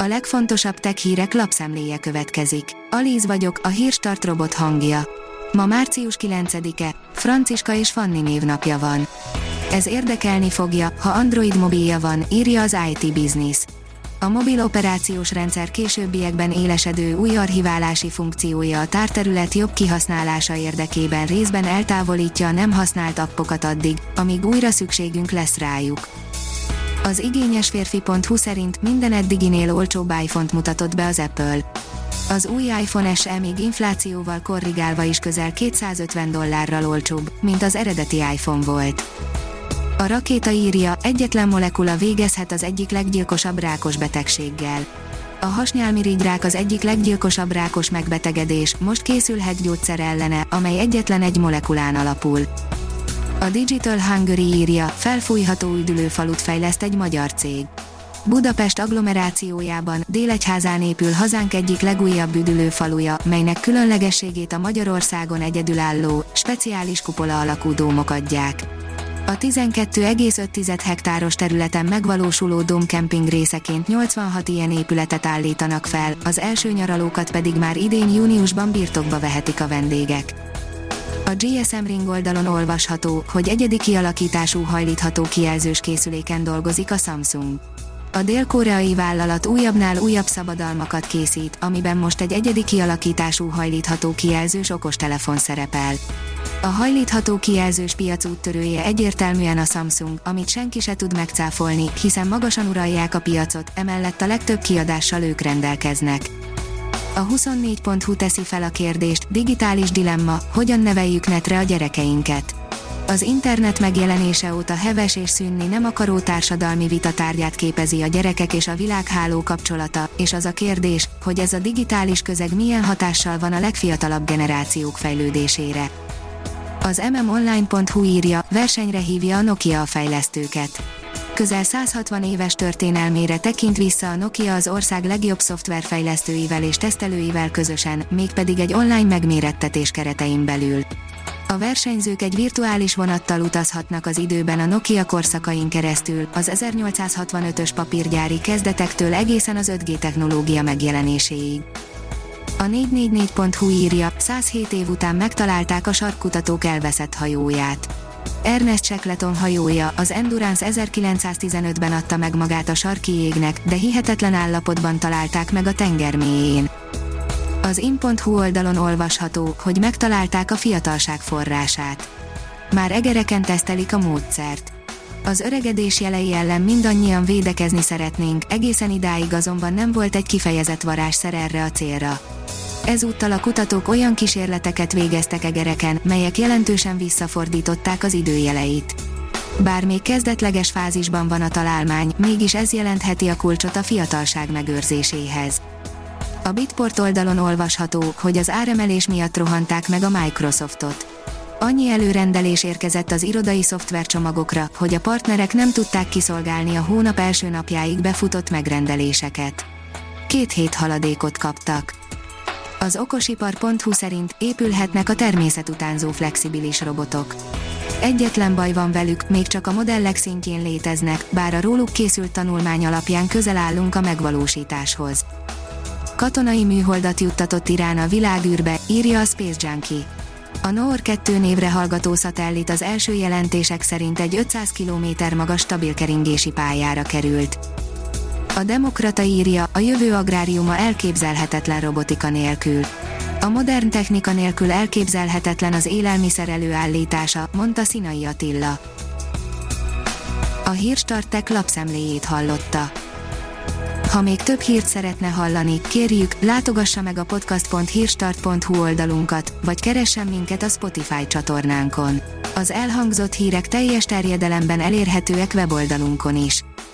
A legfontosabb tech hírek lapszemléje következik. Alíz vagyok, a hírstart robot hangja. Ma március 9-e, Franciska és Fanni névnapja van. Ez érdekelni fogja, ha Android mobilja van, írja az IT Business. A mobil operációs rendszer későbbiekben élesedő új archiválási funkciója a tárterület jobb kihasználása érdekében részben eltávolítja a nem használt appokat addig, amíg újra szükségünk lesz rájuk. Az igényes férfi.hu szerint minden eddiginél olcsóbb iPhone-t mutatott be az Apple. Az új iPhone SE még inflációval korrigálva is közel 250 dollárral olcsóbb, mint az eredeti iPhone volt. A rakéta írja, egyetlen molekula végezhet az egyik leggyilkosabb rákos betegséggel. A hasnyálmirigyrák az egyik leggyilkosabb rákos megbetegedés, most készülhet gyógyszer ellene, amely egyetlen egy molekulán alapul. A Digital Hungary írja, felfújható üdülőfalut fejleszt egy magyar cég. Budapest agglomerációjában, Délegyházán épül hazánk egyik legújabb üdülőfaluja, melynek különlegességét a Magyarországon egyedülálló, speciális kupola alakú dómok adják. A 12,5 hektáros területen megvalósuló domkemping részeként 86 ilyen épületet állítanak fel, az első nyaralókat pedig már idén júniusban birtokba vehetik a vendégek. A GSM Ring oldalon olvasható, hogy egyedi kialakítású hajlítható kijelzős készüléken dolgozik a Samsung. A dél-koreai vállalat újabbnál újabb szabadalmakat készít, amiben most egy egyedi kialakítású hajlítható kijelzős okostelefon szerepel. A hajlítható kijelzős piac úttörője egyértelműen a Samsung, amit senki se tud megcáfolni, hiszen magasan uralják a piacot, emellett a legtöbb kiadással ők rendelkeznek. A 24.hu teszi fel a kérdést, digitális dilemma, hogyan neveljük netre a gyerekeinket. Az internet megjelenése óta heves és szűnni nem akaró társadalmi vita tárgyát képezi a gyerekek és a világháló kapcsolata, és az a kérdés, hogy ez a digitális közeg milyen hatással van a legfiatalabb generációk fejlődésére. Az mmonline.hu írja, versenyre hívja a Nokia a fejlesztőket. Közel 160 éves történelmére tekint vissza a Nokia az ország legjobb szoftverfejlesztőivel és tesztelőivel közösen, mégpedig egy online megmérettetés keretein belül. A versenyzők egy virtuális vonattal utazhatnak az időben a Nokia korszakain keresztül, az 1865-ös papírgyári kezdetektől egészen az 5G technológia megjelenéséig. A 444.hu írja, 107 év után megtalálták a sarkkutatók elveszett hajóját. Ernest Shackleton hajója, az Endurance 1915-ben adta meg magát a sarki égnek, de hihetetlen állapotban találták meg a tenger mélyén. Az in.hu oldalon olvasható, hogy megtalálták a fiatalság forrását. Már egereken tesztelik a módszert. Az öregedés jelei ellen mindannyian védekezni szeretnénk, egészen idáig azonban nem volt egy kifejezett varázsszer erre a célra. Ezúttal a kutatók olyan kísérleteket végeztek egereken, melyek jelentősen visszafordították az időjeleit. Bár még kezdetleges fázisban van a találmány, mégis ez jelentheti a kulcsot a fiatalság megőrzéséhez. A Bitport oldalon olvasható, hogy az áremelés miatt rohanták meg a Microsoftot. Annyi előrendelés érkezett az irodai szoftvercsomagokra, hogy a partnerek nem tudták kiszolgálni a hónap első napjáig befutott megrendeléseket. Két hét haladékot kaptak. Az okosipar.hu szerint épülhetnek a természetutánzó flexibilis robotok. Egyetlen baj van velük, még csak a modellek szintjén léteznek, bár a róluk készült tanulmány alapján közel állunk a megvalósításhoz. Katonai műholdat juttatott Irán a világűrbe, írja a Space Junkie. A Noor 2 névre hallgató szatellit az első jelentések szerint egy 500 km magas stabil keringési pályára került. A Demokrata írja, a jövő agráriuma elképzelhetetlen robotika nélkül. A modern technika nélkül elképzelhetetlen az élelmiszer előállítása, mondta Sinai Attila. A Hírstartek lapszemléjét hallotta. Ha még több hírt szeretne hallani, kérjük, látogassa meg a podcast.hírstart.hu oldalunkat, vagy keressen minket a Spotify csatornánkon. Az elhangzott hírek teljes terjedelemben elérhetőek weboldalunkon is.